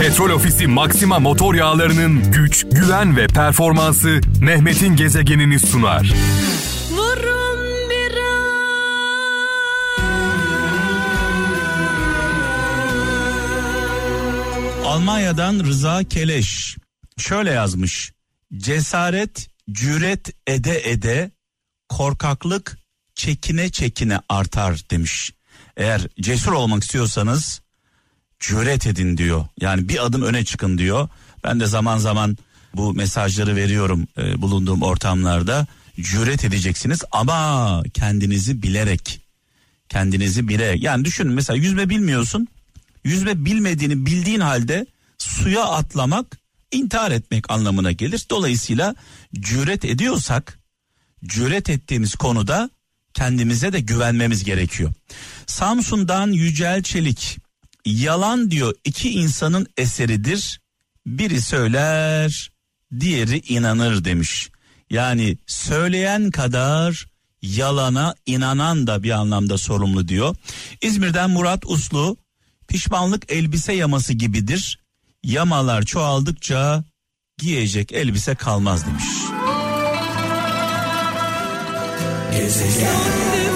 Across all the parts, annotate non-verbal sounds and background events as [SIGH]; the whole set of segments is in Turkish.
Petrol Ofisi Maxima motor yağlarının güç, güven ve performansı Mehmet'in gezegenini sunar. Almanya'dan Rıza Keleş şöyle yazmış. Cesaret, cüret ede ede, korkaklık çekine çekine artar demiş. Eğer cesur olmak istiyorsanız cüret edin diyor. Yani bir adım öne çıkın diyor. Ben de zaman zaman bu mesajları veriyorum e, bulunduğum ortamlarda. Cüret edeceksiniz ama kendinizi bilerek. Kendinizi bilerek. Yani düşünün mesela yüzme bilmiyorsun. Yüzme bilmediğini bildiğin halde suya atlamak intihar etmek anlamına gelir. Dolayısıyla cüret ediyorsak cüret ettiğimiz konuda kendimize de güvenmemiz gerekiyor. Samsun'dan Yücel Çelik yalan diyor iki insanın eseridir. Biri söyler, diğeri inanır demiş. Yani söyleyen kadar yalana inanan da bir anlamda sorumlu diyor. İzmir'den Murat Uslu pişmanlık elbise yaması gibidir. Yamalar çoğaldıkça giyecek elbise kalmaz demiş. Seyredeyim.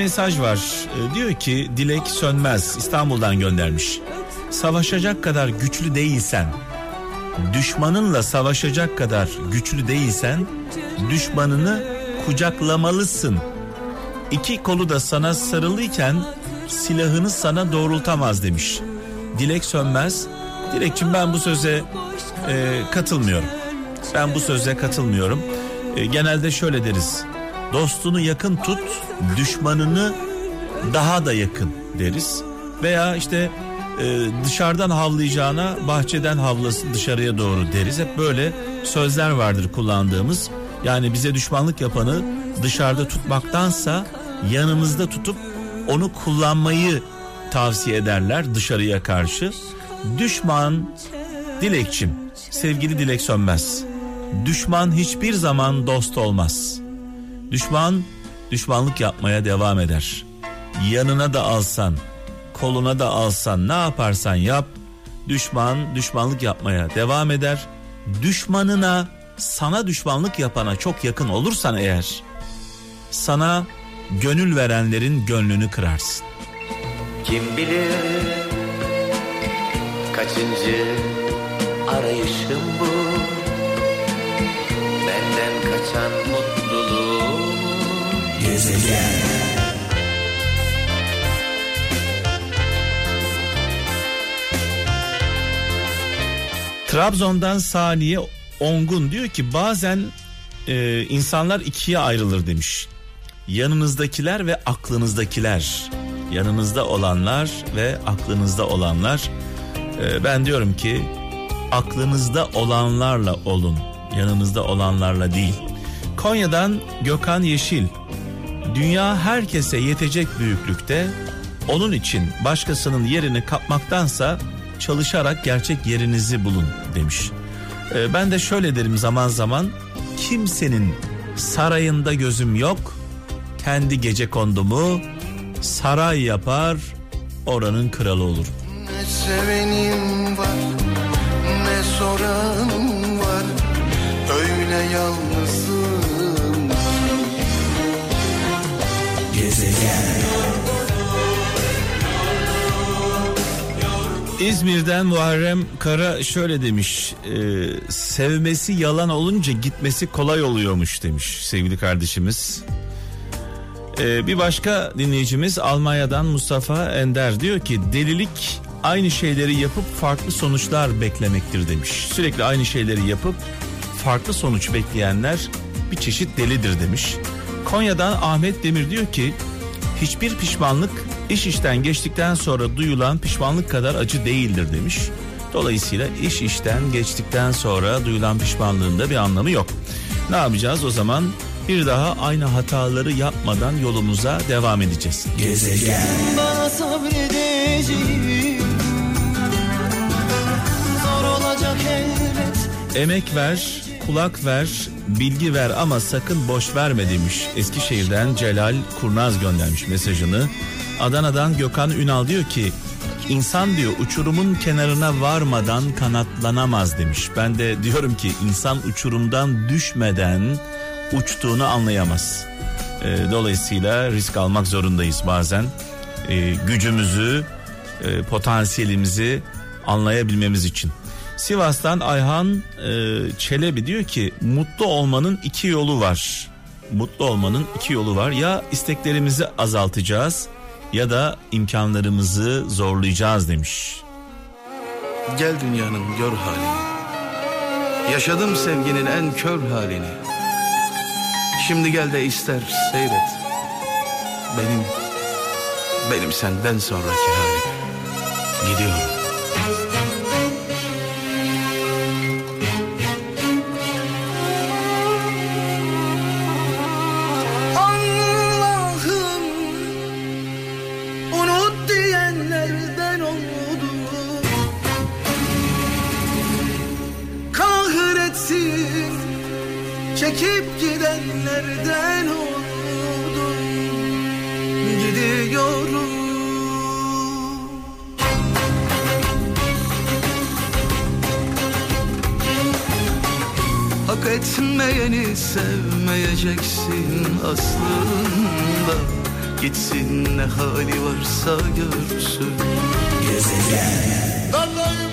Mesaj var. Ee, diyor ki Dilek Sönmez İstanbul'dan göndermiş. Savaşacak kadar güçlü değilsen, düşmanınla savaşacak kadar güçlü değilsen, düşmanını kucaklamalısın. İki kolu da sana sarılıyken silahını sana doğrultamaz demiş. Dilek Sönmez. Dilekçim ben bu söze e, katılmıyorum. Ben bu söze katılmıyorum. E, genelde şöyle deriz. Dostunu yakın tut, düşmanını daha da yakın deriz. Veya işte e, dışarıdan havlayacağına bahçeden havlasın dışarıya doğru deriz. Hep böyle sözler vardır kullandığımız. Yani bize düşmanlık yapanı dışarıda tutmaktansa yanımızda tutup onu kullanmayı tavsiye ederler dışarıya karşı. Düşman Dilekçim, sevgili Dilek Sönmez. Düşman hiçbir zaman dost olmaz. Düşman düşmanlık yapmaya devam eder. Yanına da alsan, koluna da alsan, ne yaparsan yap, düşman düşmanlık yapmaya devam eder. Düşmanına, sana düşmanlık yapana çok yakın olursan eğer, sana gönül verenlerin gönlünü kırarsın. Kim bilir kaçıncı arayışım bu Benden kaçan mutluluğum Trabzon'dan Saniye Ongun diyor ki bazen e, insanlar ikiye ayrılır demiş. Yanınızdakiler ve aklınızdakiler. Yanınızda olanlar ve aklınızda olanlar. E, ben diyorum ki aklınızda olanlarla olun. Yanınızda olanlarla değil. Konya'dan Gökhan Yeşil. Dünya herkese yetecek büyüklükte. Onun için başkasının yerini kapmaktansa çalışarak gerçek yerinizi bulun demiş. Ee, ben de şöyle derim zaman zaman kimsenin sarayında gözüm yok. Kendi gece kondumu saray yapar oranın kralı olur. Ne İzmir'den Muharrem Kara şöyle demiş. e, sevmesi yalan olunca gitmesi kolay oluyormuş demiş sevgili kardeşimiz. E, bir başka dinleyicimiz Almanya'dan Mustafa Ender diyor ki delilik aynı şeyleri yapıp farklı sonuçlar beklemektir demiş. Sürekli aynı şeyleri yapıp farklı sonuç bekleyenler bir çeşit delidir demiş. Konya'dan Ahmet Demir diyor ki hiçbir pişmanlık iş işten geçtikten sonra duyulan pişmanlık kadar acı değildir demiş. Dolayısıyla iş işten geçtikten sonra duyulan pişmanlığın da bir anlamı yok. Ne yapacağız o zaman? Bir daha aynı hataları yapmadan yolumuza devam edeceğiz. Bana sabredeceğim Zor olacak elbet Emek ver, kulak ver, bilgi ver ama sakın boş verme demiş. Eskişehir'den Celal Kurnaz göndermiş mesajını. Adana'dan Gökhan Ünal diyor ki insan diyor uçurumun kenarına varmadan kanatlanamaz demiş. Ben de diyorum ki insan uçurumdan düşmeden uçtuğunu anlayamaz. Ee, dolayısıyla risk almak zorundayız bazen. Ee, gücümüzü, e, potansiyelimizi anlayabilmemiz için. Sivas'tan Ayhan e, Çelebi diyor ki mutlu olmanın iki yolu var. Mutlu olmanın iki yolu var. Ya isteklerimizi azaltacağız ya da imkanlarımızı zorlayacağız demiş. Gel dünyanın gör halini. Yaşadım sevginin en kör halini. Şimdi gel de ister seyret. Benim, benim senden sonraki halim. Gidiyorum. Çekip gidenlerden oldu Gidiyorum. Hak etmeyeni sevmeyeceksin aslında. Gitsin ne hali varsa görsün. Dardayım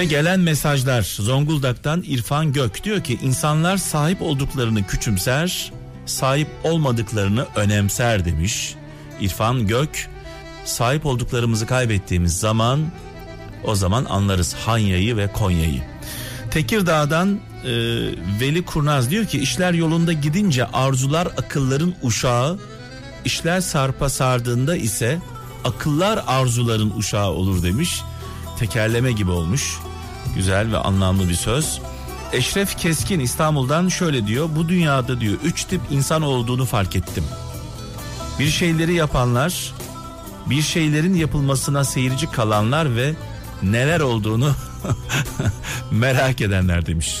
Ve gelen mesajlar Zonguldak'tan İrfan Gök diyor ki insanlar sahip olduklarını küçümser, sahip olmadıklarını önemser demiş. İrfan Gök sahip olduklarımızı kaybettiğimiz zaman o zaman anlarız Hanya'yı ve Konya'yı. Tekirdağ'dan e, Veli Kurnaz diyor ki işler yolunda gidince arzular akılların uşağı, işler sarpa sardığında ise akıllar arzuların uşağı olur demiş. Tekerleme gibi olmuş. Güzel ve anlamlı bir söz. Eşref Keskin İstanbul'dan şöyle diyor. Bu dünyada diyor üç tip insan olduğunu fark ettim. Bir şeyleri yapanlar, bir şeylerin yapılmasına seyirci kalanlar ve neler olduğunu [LAUGHS] merak edenler demiş.